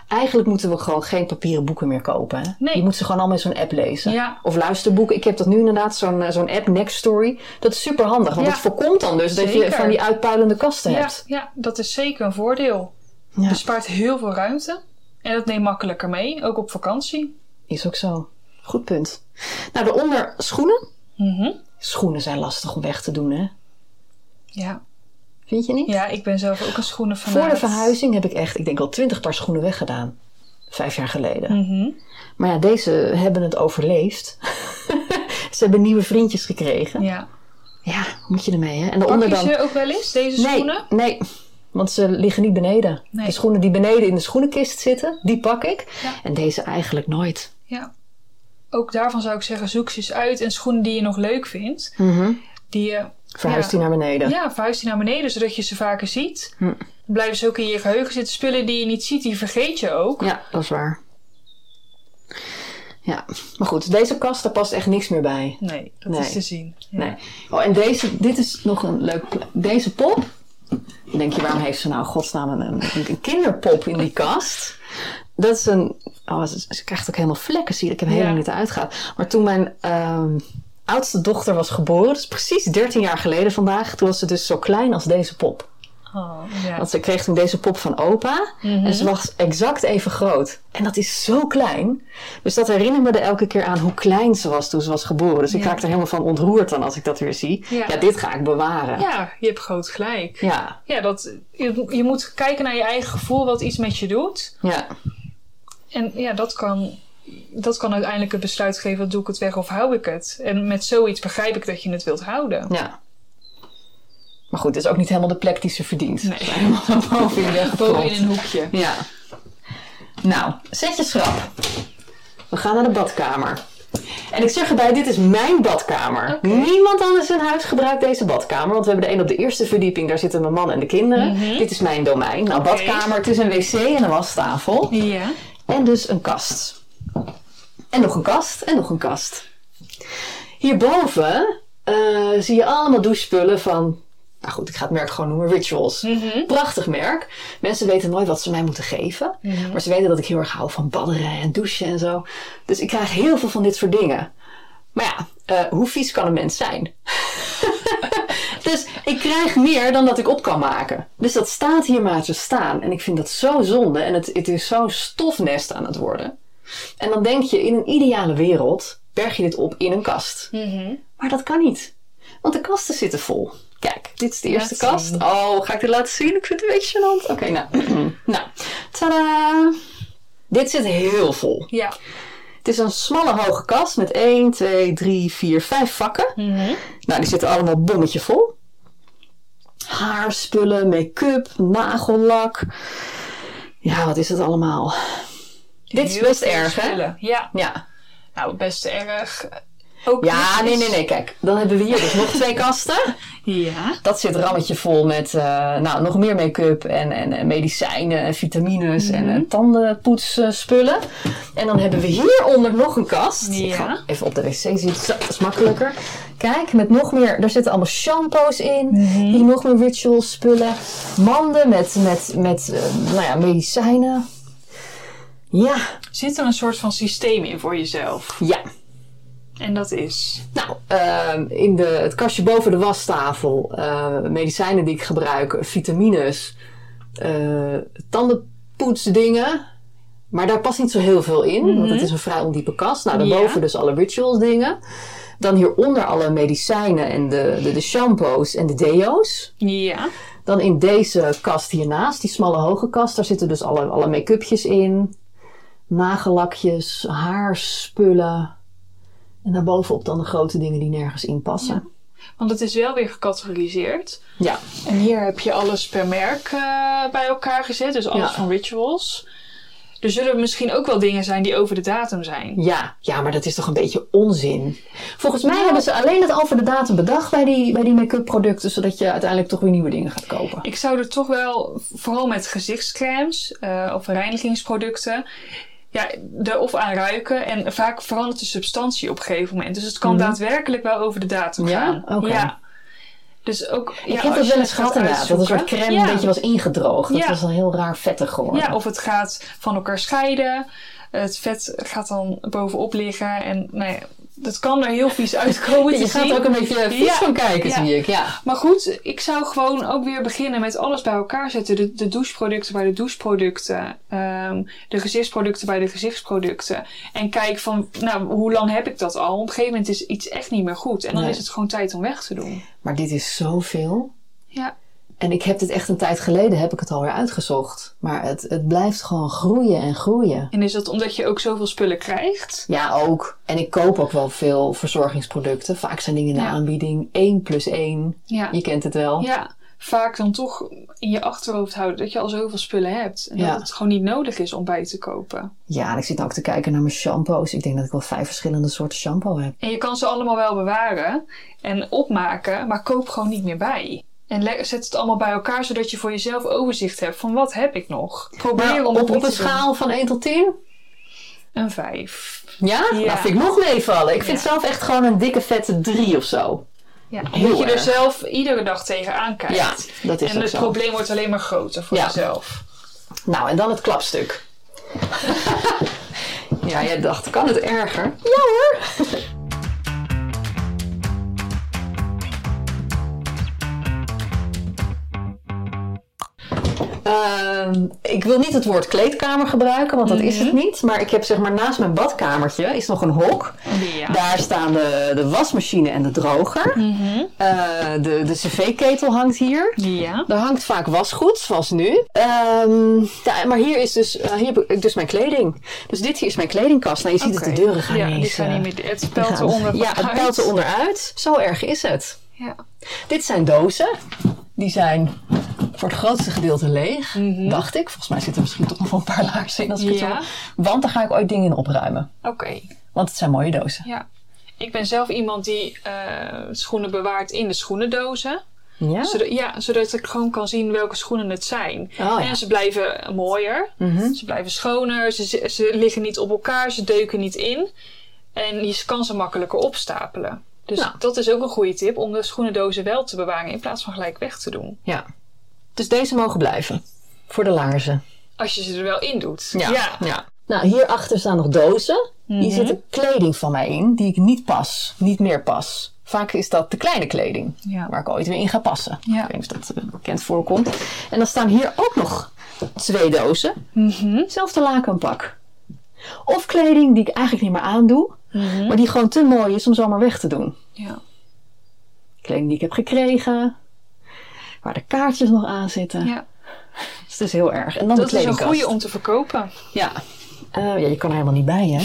Eigenlijk moeten we gewoon geen papieren boeken meer kopen. Hè? Nee. Je moet ze gewoon allemaal in zo'n app lezen. Ja. Of luisterboeken. Ik heb dat nu inderdaad, zo'n eh, zo'n app, Next Story. Dat is super handig. Want Ja. het voorkomt dan dus dat je van die uitpuilende kasten Ja, hebt. ja, dat is zeker een voordeel. Ja. Bespaart heel veel ruimte en dat neemt makkelijker mee, ook op vakantie. Is ook zo. Goed punt. Nou, daaronder schoenen. Mhm. Schoenen zijn lastig om weg te doen, hè? Ja. Vind je niet? ja, ik ben zelf ook een schoenen Voor de verhuizing heb ik echt, ik denk wel twintig paar schoenen weggedaan. Vijf jaar geleden. Mhm. Maar ja, deze hebben het overleefd. Ze hebben nieuwe vriendjes gekregen. Ja. Ja, moet je ermee, hè? En daaronder je dan... ze ook wel eens, deze Nee, schoenen? nee, want ze liggen niet beneden. Nee. De schoenen die beneden in de schoenenkist zitten, die pak ik. Ja. En deze eigenlijk nooit. Ja. Ook daarvan zou ik zeggen, zoek ze eens uit en schoenen die je nog leuk vindt. Die je Verhuist Ja. die naar beneden. Ja, verhuis die naar beneden, zodat je ze vaker ziet. Hm. Blijven ze ook in je geheugen zitten. Spullen die je niet ziet, die vergeet je ook. Ja, dat is waar. Ja, maar goed, deze kast, daar past echt niks meer bij. Nee, dat Nee. is te zien. Ja. Nee. Oh, en deze, dit is nog een leuk. Deze pop. Denk je, waarom heeft ze nou godsnaam een, een kinderpop in die kast? Dat is een. Oh, ze, ze krijgt ook helemaal vlekken, zie je. Ik heb helemaal Ja. niet uitgehaald. Maar toen mijn ehm, oudste dochter was geboren, dus precies 13 jaar geleden vandaag, toen was ze dus zo klein als deze pop. Oh, ja. Want ze kreeg toen deze pop van opa. En ze was exact even groot. En dat is zo klein. Dus dat herinnert me er elke keer aan hoe klein ze was toen ze was geboren. Dus ik raak er helemaal van ontroerd dan als ik dat weer zie. Ja. Ja, dit ga ik bewaren. ja, je hebt groot gelijk. Ja. Ja, dat, je, je moet kijken naar je eigen gevoel, wat iets met je doet. Ja. En ja, dat kan, dat kan uiteindelijk het besluit geven, doe ik het weg of hou ik het? En met zoiets begrijp ik dat je het wilt houden. ja. Maar goed, het is ook niet helemaal de plek die ze verdient. Nee. Boven in een hoekje. Ja. Nou, zet je schrap. We gaan naar de badkamer. En ik zeg erbij, dit is mijn badkamer. Niemand anders in huis gebruikt deze badkamer. Want we hebben de een op de eerste verdieping. Daar zitten mijn man en de kinderen. Dit is mijn domein. Nou, Mhm. Badkamer. Het is een wc en een wastafel. Ja. En dus een kast. En nog een kast. En nog een kast. Hierboven eh, zie je allemaal douchespullen van... Nou goed, ik ga het merk gewoon noemen. Rituals. Prachtig merk. Mensen weten nooit wat ze mij moeten geven. Maar ze weten dat ik heel erg hou van badderen en douchen en zo. Dus ik krijg heel veel van dit soort dingen. Maar ja, eh, hoe vies kan een mens zijn? dus ik krijg meer dan dat ik op kan maken. Dus dat staat hier maar te staan. En ik vind dat zo zonde. En het, het is zo'n stofnest aan het worden. En dan denk je, in een ideale wereld berg je dit op in een kast. Maar dat kan niet. Want de kasten zitten vol. Kijk, dit is de eerste Laat kast. zien. Oh, ga ik dit laten zien? Ik vind het een beetje gênant. Oké, nou. nou, tada! Dit zit heel vol. Ja. Het is een smalle hoge kast met 1, 2, 3, 4, 5 vakken. Nou, die zitten allemaal bommetje vol. Haarspullen, make-up, nagellak. Ja, wat is het allemaal? Dit is best erg, hè? Ja. Ja. Nou, best erg. Ook Ja, nee, netjes. nee, nee. Kijk, dan hebben we hier dus nog twee kasten. Ja. Dat zit rammetje vol met eh, nou, nog meer make-up en, en, en medicijnen en vitamines en eh, tandenpoetsspullen. En dan hebben we hieronder nog een kast. Ik Ja. ga even op de wc zitten, zo, dat is makkelijker. Kijk, met nog meer, daar zitten allemaal shampoos in. Mhm. Hier nog meer ritual spullen. Manden met, met, met eh, nou ja, medicijnen. Ja, Zit er een soort van systeem in voor jezelf? ja. En dat is. Nou, ehm, in de, het kastje boven de wastafel, eh, medicijnen die ik gebruik, vitamines, eh tandenpoetsdingen. Maar daar past niet zo heel veel in, want het is een vrij ondiepe kast. Nou, daarboven Ja. dus alle rituals dingen. Dan hieronder alle medicijnen en de, de, de shampoos en de deo's. Ja. Dan in deze kast hiernaast, die smalle hoge kast, daar zitten dus alle, alle make-upjes in. Nagellakjes, haarspullen. En daarbovenop dan de grote dingen die nergens in passen. Want het is wel weer gecategoriseerd. Ja, En hier heb je alles per merk eh, bij elkaar gezet. Dus alles Ja. van rituals. Er zullen misschien ook wel dingen zijn die over de datum zijn. ja, ja, maar dat is toch een beetje onzin. Volgens mij hebben ze alleen het over de datum bedacht bij die, bij die make-up producten, zodat je uiteindelijk toch weer nieuwe dingen gaat kopen. Ik zou er toch wel, vooral met gezichtscremes eh, of reinigingsproducten, ja, er of aan ruiken. En vaak verandert de substantie op een gegeven moment. Dus het kan daadwerkelijk wel over de datum Mhm. Ja? gaan. Ja. Dus ook, ja, ik heb dat wel eens gehad inderdaad, dat een soort crème ja. een beetje was ingedroogd. Dat Ja. was dan heel raar vettig geworden. Ja, of het gaat van elkaar scheiden. Het vet gaat dan bovenop liggen. En nou ja, dat kan er heel vies uitkomen te je gaat zien. ook een beetje vies Ja. van kijken, Ja. zie ik. Ja. Maar goed, ik zou gewoon ook weer beginnen met alles bij elkaar zetten. De, de doucheproducten bij de doucheproducten. ehm, de gezichtsproducten bij de gezichtsproducten. En kijk van, nou, hoe lang heb ik dat al? Op een gegeven moment is iets echt niet meer goed. En dan Nee. is het gewoon tijd om weg te doen. Maar dit is zoveel. Ja, En ik heb dit echt een tijd geleden, heb ik het alweer uitgezocht. Maar het, het blijft gewoon groeien en groeien. en is dat omdat je ook zoveel spullen krijgt? Ja, ook. En ik koop ook wel veel verzorgingsproducten. Vaak zijn dingen in de Ja. aanbieding 1 plus 1. Ja. Je kent het wel. Ja, vaak dan toch in je achterhoofd houden dat je al zoveel spullen hebt. En Ja. dat het gewoon niet nodig is om bij te kopen. Ja, en ik zit nou ook te kijken naar mijn shampoos. Ik denk dat ik wel vijf verschillende soorten shampoo heb. En je kan ze allemaal wel bewaren en opmaken, maar koop gewoon niet meer bij. En zet het allemaal bij elkaar, zodat je voor jezelf overzicht hebt van wat heb ik nog. Probeer om op, een schaal van 1 tot 10? Een vijf. Ja? Ja. Dat vind ik nog meevallen. Ik vind Ja. zelf echt gewoon een dikke vette 3 of zo. Ja, omdat je er zelf iedere dag tegenaan kijkt. Ja, dat is en het zo. probleem wordt alleen maar groter voor Ja. jezelf. Nou, en dan het klapstuk. ja, jij dacht, kan het erger? Ja hoor. Ehm, ik wil niet het woord kleedkamer gebruiken, want dat is het niet. Maar ik heb zeg maar naast mijn badkamertje is nog een hok. Ja. Daar staan de, de wasmachine en de droger. Eh, de de cv-ketel hangt hier. Ja. Hangt vaak wasgoed, zoals nu. Ehm, ja, maar hier is dus, eh, hier heb ik dus mijn kleding. Dus dit hier is mijn kledingkast. Nou, je ziet dat de deuren gaan Ja, gaan eh, niet meer. Het pelt eronder. Ja, het uit. pelt er onderuit. Zo erg is het. Ja. Dit zijn dozen. Die zijn voor het grootste gedeelte leeg, dacht ik. Volgens mij zitten er misschien toch nog wel een paar laarzen in als ik het Mhm. Zo... Want daar ga ik ooit dingen in opruimen. Oké. Want het zijn mooie dozen. Ja. Ik ben zelf iemand die eh, schoenen bewaart in de schoenendozen. Ja? Zodat, ja, zodat ik gewoon kan zien welke schoenen het zijn. Oh, ja. En ze blijven mooier. Mhm. Ze blijven schoner. Ze, ze, ze liggen niet op elkaar. Ze deuken niet in. En je kan ze makkelijker opstapelen. Dus Nou. dat is ook een goede tip om de schoenendozen wel te bewaren in plaats van gelijk weg te doen. Ja. Dus deze mogen blijven. Voor de laarzen. Als je ze er wel in doet. Ja. ja. Nou, hierachter staan nog dozen. Mhm. Hier zit kleding van mij in die ik niet pas, niet meer pas. Vaak is dat de kleine kleding, Ja. waar ik ooit weer in ga passen. Ja. Ik weet niet of dat eh, bekend voorkomt. En dan staan hier ook nog twee dozen. Mhm. Zelfde lakenpak. Of kleding die ik eigenlijk niet meer aandoe, Mhm. maar die gewoon te mooi is om zomaar weg te doen. ja. Kleding die ik heb gekregen. Waar de kaartjes nog aan zitten. Ja. Dus het is heel erg. En dan Dat de is een kledingkast. goede om te verkopen. Ja. Eh, ja, je kan er helemaal niet bij, hè?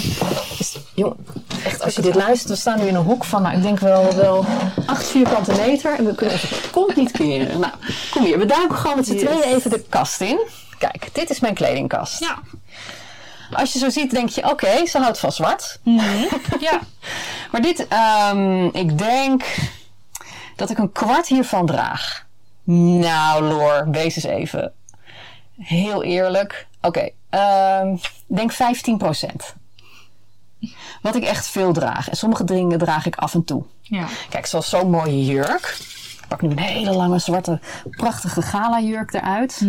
Dus, jong, echt, als je dit luistert, we staan nu in een hoek van, nou, ik denk wel, wel acht vierkante meter. En we kunnen even komt niet keren. Nou, kom hier. We duiken gewoon met z'n Yes. tweeën even de kast in. Kijk, dit is mijn kledingkast. Ja. Als je zo ziet, denk je, oké, ze houdt van zwart. Ja. Maar dit, ehm, ik denk dat ik een kwart hiervan draag. Nou, Loor, wees eens even heel eerlijk. Oké, ehm, ik denk 15%. Wat ik echt veel draag. En sommige dingen draag ik af en toe. Ja. Kijk, zoals zo'n mooie jurk. Ik pak nu een hele lange, zwarte, prachtige gala jurk eruit.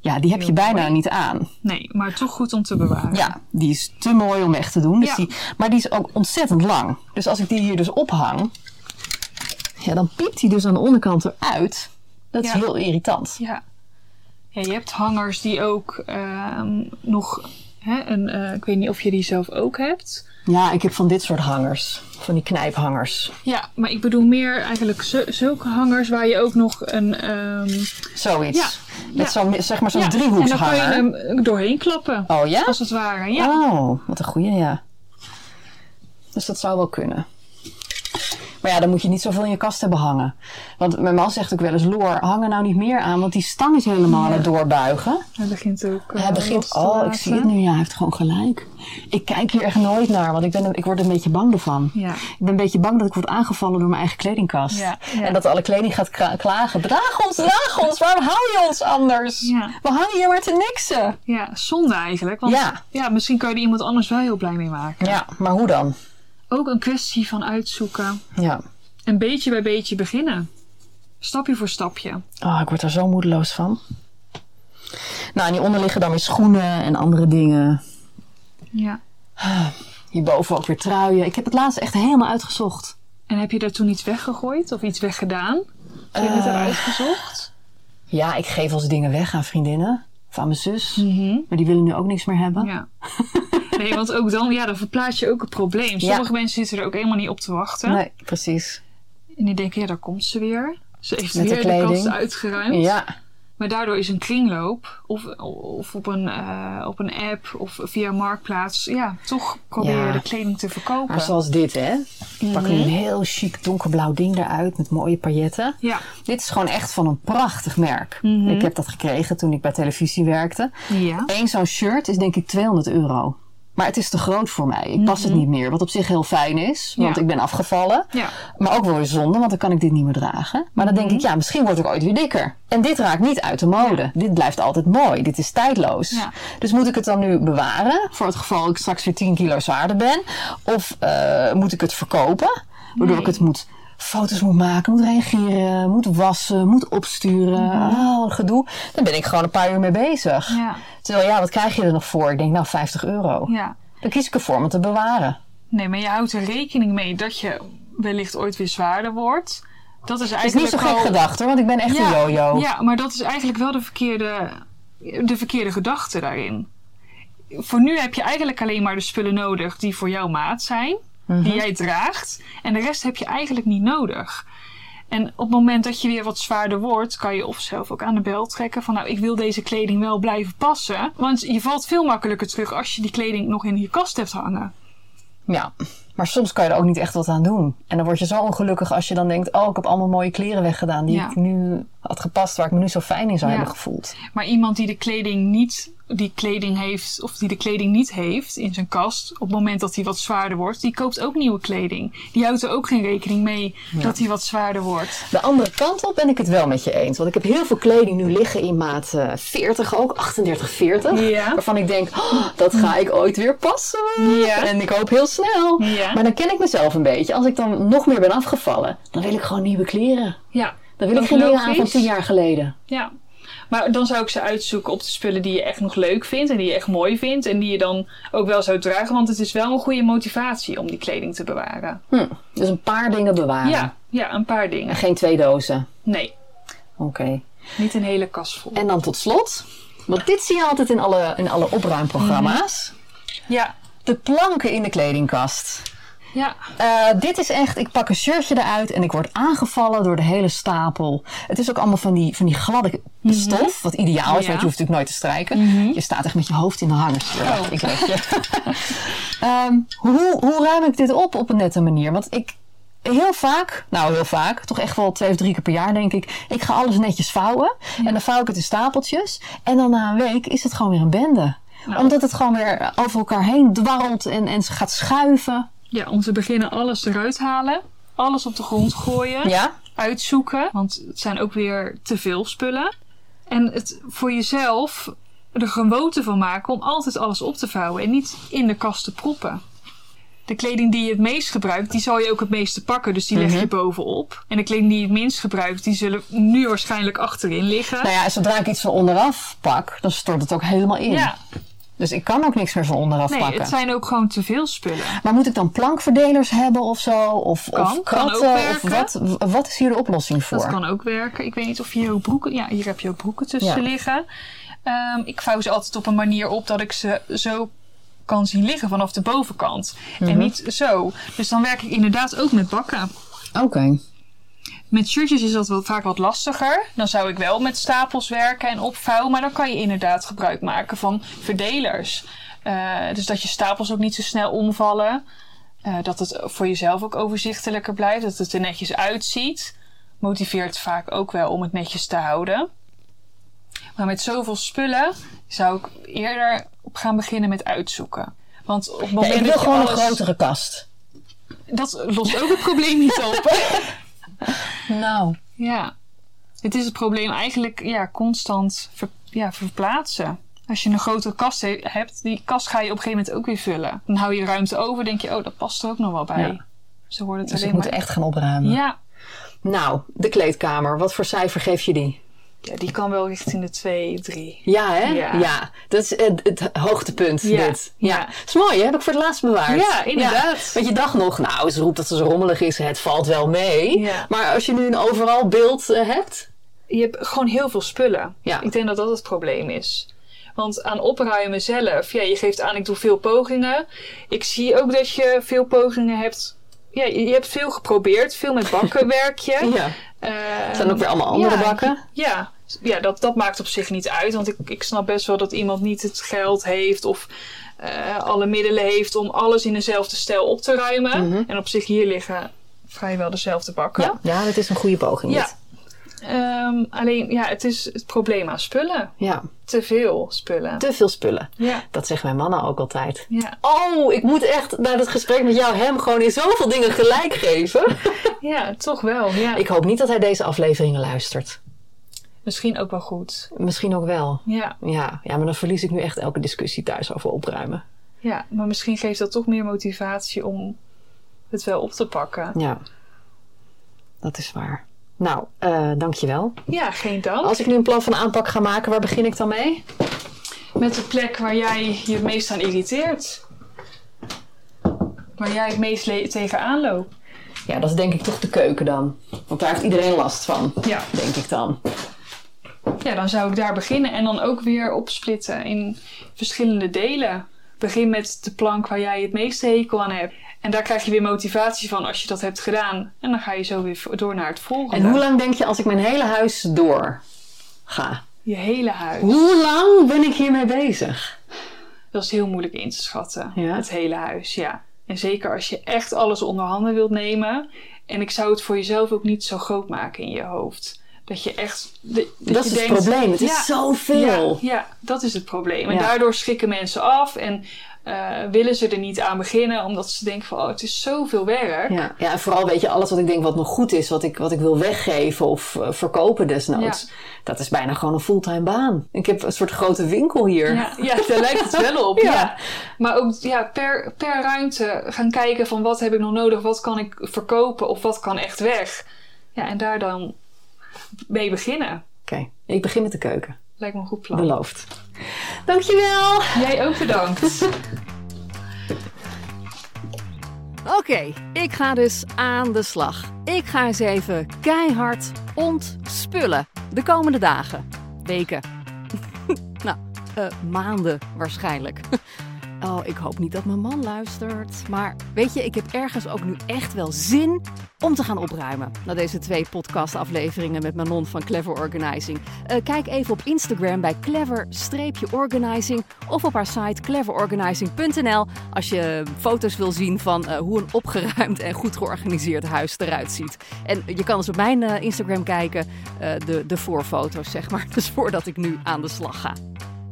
Ja, die heb je bijna mooi. niet aan. Nee, maar toch goed om te bewaren. Ja, die is te mooi om weg te doen. Dus Ja. die, maar die is ook ontzettend lang. Dus als ik die hier dus ophang, ja, dan piept die dus aan de onderkant eruit. Dat is Ja. heel irritant. Ja. ja je hebt hangers die ook ehm, nog... Hè, een, eh, ik weet niet of je die zelf ook hebt. Ja, ik heb van dit soort hangers. Van die knijphangers. Ja, maar ik bedoel meer eigenlijk zu- zulke hangers waar je ook nog een... ehm, Zoiets. Ja. Met Ja. zo'n, zeg maar zo'n ja, driehoekshanger. En dan kan je hem doorheen klappen. Oh ja? Als het ware, ja. Oh, wat een goeie, ja. Dus dat zou wel kunnen. Maar ja, dan moet je niet zoveel in je kast hebben hangen. Want mijn man zegt ook wel eens, Loor, hang er nou niet meer aan. Want die stang is helemaal aan het doorbuigen. Hij begint ook eh, Hij los begint, oh, ik zie het nu. Ja, hij heeft gewoon gelijk. Ik kijk hier echt nooit naar, want ik, ben, ik word een beetje bang ervan. Ja. Ik ben een beetje bang dat ik word aangevallen door mijn eigen kledingkast. Ja. En dat alle kleding gaat klagen. Draag ons, draag ons. Waarom hou je ons anders? We hangen hier maar te niksen. Ja, zonde eigenlijk. Want Ja. ja. misschien kan je er iemand anders wel heel blij mee maken. Ja, maar hoe dan? Ook een kwestie van uitzoeken. Ja. En beetje bij beetje beginnen. Stapje voor stapje. Oh, ik word er zo moedeloos van. Nou, en hieronder liggen dan weer schoenen en andere dingen. Ja. Hierboven ook weer truien. Ik heb het laatst echt helemaal uitgezocht. En heb je daar toen iets weggegooid of iets weggedaan? Heb je het Eh. eruit gezocht? Ja, ik geef eens dingen weg aan vriendinnen. Of aan mijn zus. Maar die willen nu ook niks meer hebben. Ja. Nee, want ook dan, ja, dan verplaats je ook het probleem. Sommige mensen zitten er ook helemaal niet op te wachten. Nee, precies. En die denken, ja, daar komt ze weer. Ze heeft Met de weer de, kleding. kast uitgeruimd. Ja, Maar daardoor is een kringloop of, of op, een, eh, op een app of via Marktplaats, ja, toch probeer je Ja. de kleding te verkopen. maar zoals dit, hè. Ik pak nu een heel chic donkerblauw ding eruit met mooie pailletten. Ja, Dit is gewoon echt van een prachtig merk. Ik heb dat gekregen toen ik bij televisie werkte. ja. Eén zo'n shirt is denk ik 200 euro. Maar het is te groot voor mij. Ik pas het niet meer. Wat op zich heel fijn is. Want Ja. ik ben afgevallen. Ja. Maar ook wel weer zonde, want dan kan ik dit niet meer dragen. Maar dan denk ik, ja, misschien word ik ooit weer dikker. En dit raakt niet uit de mode. Dit blijft altijd mooi. Dit is tijdloos. Dus moet ik het dan nu bewaren? Voor het geval ik straks weer 10 kilo zwaarder ben? Of eh, moet ik het verkopen? Waardoor Nee. ik het moet foto's moet maken, moet reageren, moet wassen, moet opsturen. Oh, gedoe. Dan ben ik gewoon een paar uur mee bezig. Ja. Terwijl ja, wat krijg je er nog voor? Ik denk, nou, 50 euro. ja. Dan kies ik ervoor om het te bewaren. Nee, maar je houdt er rekening mee dat je wellicht ooit weer zwaarder wordt. Dat is Het is eigenlijk niet zo gek al- gedacht hoor, want ik ben echt ja, een yo-yo. Ja, maar dat is eigenlijk wel de verkeerde, de verkeerde gedachte daarin. Voor nu heb je eigenlijk alleen maar de spullen nodig die voor jouw maat zijn, Mhm. die jij draagt. En de rest heb je eigenlijk niet nodig. En op het moment dat je weer wat zwaarder wordt, kan je of zelf ook aan de bel trekken van nou, ik wil deze kleding wel blijven passen. Want je valt veel makkelijker terug als je die kleding nog in je kast hebt hangen. Ja, maar soms kan je er ook niet echt wat aan doen. En dan word je zo ongelukkig als je dan denkt... oh, ik heb allemaal mooie kleren weggedaan... die Ja. ik nu had gepast, waar ik me nu zo fijn in zou Ja. hebben gevoeld. Maar iemand die de kleding niet, die kleding heeft, of die de kleding niet heeft in zijn kast, op het moment dat hij wat zwaarder wordt, die koopt ook nieuwe kleding. Die houdt er ook geen rekening mee dat hij wat zwaarder wordt. De andere kant op ben ik het wel met je eens. Want ik heb heel veel kleding nu liggen in maat eh, 40 ook, 38, 40. Ja. Waarvan ik denk, oh, dat ga ik ooit weer passen. Ja. En ik hoop heel snel. Ja. Maar dan ken ik mezelf een beetje. Als ik dan nog meer ben afgevallen, dan wil ik gewoon nieuwe kleren. Ja. Dan wil ik geen dingen aan van. 10 jaar geleden. Ja. Maar dan zou ik ze uitzoeken op de spullen die je echt nog leuk vindt en die je echt mooi vindt en die je dan ook wel zou dragen, want het is wel een goede motivatie om die kleding te bewaren. Hm. Dus een paar dingen bewaren. Ja, ja, een paar En dingen. geen twee dozen. Nee, Oké. niet een hele kast vol. En dan tot slot, want dit zie je altijd in alle, in alle opruimprogramma's. Ja, De planken in de kledingkast. Ja. Eh, dit is echt, ik pak een shirtje eruit en ik word aangevallen door de hele stapel. Het is ook allemaal van die, van die gladde stof, wat ideaal is, Ja. want je hoeft natuurlijk nooit te strijken. Je staat echt met je hoofd in de hangers. Ik weet je. Ehm, hoe, hoe ruim ik dit op op een nette manier? Want ik, heel vaak, nou heel vaak, toch echt wel twee of drie keer per jaar denk ik, ik ga alles netjes vouwen. En dan vouw ik het in stapeltjes. En dan na een week is het gewoon weer een bende. Nou. Omdat het gewoon weer over elkaar heen dwarrelt en, en gaat schuiven. Ja, om te beginnen alles eruit halen. Alles op de grond gooien. Ja? Uitzoeken. Want het zijn ook weer te veel spullen. En het voor jezelf er gewoonte van maken om altijd alles op te vouwen. En niet in de kast te proppen. De kleding die je het meest gebruikt, die zal je ook het meeste pakken. Dus die leg je bovenop. En de kleding die je het minst gebruikt, die zullen nu waarschijnlijk achterin liggen. Nou ja, zodra ik iets van onderaf pak, dan stort het ook helemaal in. ja, Dus ik kan ook niks meer van onderaf nee, pakken. het zijn ook gewoon te veel spullen. Maar moet ik dan plankverdelers hebben of zo? Of, Kan, of kan kratten? ook of wat, wat is hier de oplossing voor? Dat kan ook werken. Ik weet niet of je hier ook broeken... Ja, hier heb je ook broeken tussen Ja. liggen. Ehm, ik vouw ze altijd op een manier op dat ik ze zo kan zien liggen vanaf de bovenkant. Mhm. En niet zo. Dus dan werk ik inderdaad ook met bakken. Oké. Met shirtjes is dat wel vaak wat lastiger. Dan zou ik wel met stapels werken en opvouwen. Maar dan kan je inderdaad gebruik maken van verdelers. Eh, dus dat je stapels ook niet zo snel omvallen. Eh, dat het voor jezelf ook overzichtelijker blijft. Dat het er netjes uitziet. Motiveert vaak ook wel om het netjes te houden. Maar met zoveel spullen zou ik eerder op gaan beginnen met uitzoeken. Want op het Ja, moment ik wil dat je gewoon alles... een grotere kast. Dat lost ook het probleem niet op. Nou. Ja, het is het probleem eigenlijk ja, constant ver- ja, verplaatsen. Als je een grotere kast he- hebt, die kast ga je op een gegeven moment ook weer vullen. Dan hou je ruimte over, denk je, oh, dat past er ook nog wel bij. Ja. Zo wordt het Dus alleen moet maar... echt gaan opruimen. Ja. Nou, de kleedkamer. Wat voor cijfer geef je die? Ja, die kan wel richting de 2, 3. Ja, hè? Ja. Dat is het, het hoogtepunt, Ja, dit. Ja. ja. is mooi, hè? Heb ik voor het laatst bewaard. Ja, inderdaad. Want je dacht nog, nou, ze roept dat ze zo rommelig is. Het valt wel mee. Maar als je nu een overal beeld eh, hebt... Je hebt gewoon heel veel spullen. Ja. Ik denk dat dat het probleem is. Want aan opruimen zelf, ja, je geeft aan, ik doe veel pogingen. Ik zie ook dat je veel pogingen hebt. Ja, je hebt veel geprobeerd, veel met bakken werk je. Ja. Er zijn ook weer allemaal andere ja, bakken. Ja, ja dat, dat maakt op zich niet uit. Want ik, ik snap best wel dat iemand niet het geld heeft of eh, alle middelen heeft om alles in dezelfde stijl op te ruimen. En op zich hier liggen vrijwel dezelfde bakken. Ja, ja, dat is een goede poging. Ja. dit. Ehm, alleen, ja, het is het probleem aan spullen. ja. Te veel spullen. Te veel spullen. Ja, Dat zeggen mijn mannen ook altijd. ja, Oh, ik moet echt na het gesprek met jou hem gewoon in zoveel dingen gelijk geven. ja, toch wel. Ja. Ik hoop niet dat hij deze afleveringen luistert. Misschien ook wel goed. Misschien ook wel. Ja, Ja, ja, maar dan verlies ik nu echt elke discussie thuis over opruimen. ja, maar misschien geeft dat toch meer motivatie om het wel op te pakken. Ja, dat is waar. Nou, eh dankjewel. Ja, geen dank. Als ik nu een plan van aanpak ga maken, waar begin ik dan mee? Met de plek waar jij je het meest aan irriteert. Waar jij het meest tegenaan loopt. Ja, dat is denk ik toch de keuken dan. Want daar heeft iedereen last van, Ja. denk ik dan. ja, dan zou ik daar beginnen en dan ook weer opsplitten in verschillende delen. Begin met de plank waar jij het meeste hekel aan hebt. En daar krijg je weer motivatie van als je dat hebt gedaan. En dan ga je zo weer door naar het volgende. En hoe lang denk je als ik mijn hele huis door ga? Je hele huis. Hoe lang ben ik hiermee bezig? Dat is heel moeilijk in te schatten. Ja? Het hele huis, ja. En zeker als je echt alles onder handen wilt nemen. En ik zou het voor jezelf ook niet zo groot maken in je hoofd. Dat je echt... Dat, Dat, je is het probleem. Het is ja, zoveel. Ja, ja, dat is het probleem. En Ja. daardoor schrikken mensen af en eh, willen ze er niet aan beginnen. Omdat ze denken van, oh, het is zoveel werk. Ja, ja, en vooral weet je, alles wat ik denk wat nog goed is, wat ik, wat ik wil weggeven of eh, verkopen desnoods. Dat is bijna gewoon een fulltime baan. Ik heb een soort grote winkel hier. Ja, ja, daar lijkt het wel op. Ja. Ja. Maar ook ja, per, per ruimte gaan kijken van wat heb ik nog nodig, wat kan ik verkopen of wat kan echt weg. Ja, en daar dan mee beginnen. Oké, ik begin met de keuken. Lijkt me een goed plan. Beloofd. Dankjewel! Jij ook bedankt. Oké, ik ga dus aan de slag. Ik ga eens even keihard ontspullen. De komende dagen, weken. nou, eh, maanden waarschijnlijk. Oh, ik hoop niet dat mijn man luistert. Maar weet je, ik heb ergens ook nu echt wel zin om te gaan opruimen. Na deze twee podcastafleveringen met Manon van Clever Organizing. Uh, kijk even op Instagram bij clever-organizing of op haar site cleverorganizing.nl als je foto's wil zien van uh, hoe een opgeruimd en goed georganiseerd huis eruit ziet. En je kan dus op mijn uh, Instagram kijken, de, de voorfoto's zeg maar. Dus voordat ik nu aan de slag ga.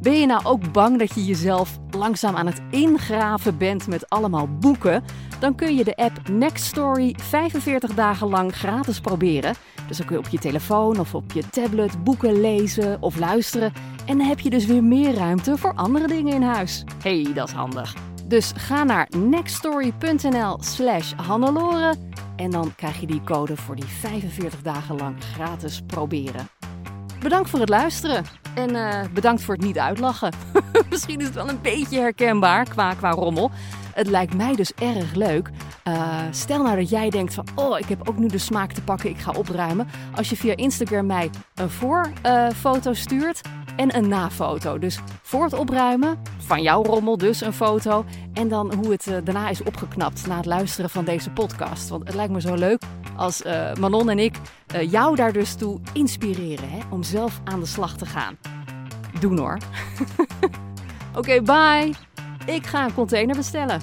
Ben je nou ook bang dat je jezelf langzaam aan het ingraven bent met allemaal boeken? Dan kun je de app Nextstory 45 dagen lang gratis proberen. Dus dan kun je op je telefoon of op je tablet boeken lezen of luisteren. En dan heb je dus weer meer ruimte voor andere dingen in huis. hey, dat is handig. Dus ga naar nextstory.nl slash Hannelore en dan krijg je die code voor die 45 dagen lang gratis proberen. Bedankt voor het luisteren. En uh, bedankt voor het niet uitlachen. Misschien is het wel een beetje herkenbaar qua, qua rommel. Het lijkt mij dus erg leuk. Uh, stel nou dat jij denkt van, oh, ik heb ook nu de smaak te pakken, ik ga opruimen. Als je via Instagram mij een voorfoto stuurt en een nafoto. Dus voor het opruimen, van jouw rommel dus een foto. En dan hoe het uh, daarna is opgeknapt na het luisteren van deze podcast. Want het lijkt me zo leuk als uh, Manon en ik uh, jou daar dus toe inspireren hè, om zelf aan de slag te gaan. Doen hoor. Oké, bye. Ik ga een container bestellen.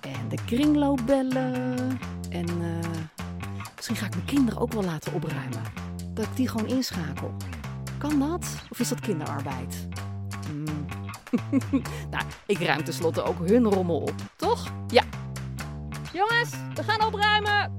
En de kringloop bellen. En uh, misschien ga ik mijn kinderen ook wel laten opruimen. Dat ik die gewoon inschakel. Kan dat? Of is dat kinderarbeid? Hmm. nou, ik ruim tenslotte ook hun rommel op, toch? Ja. Jongens, we gaan opruimen.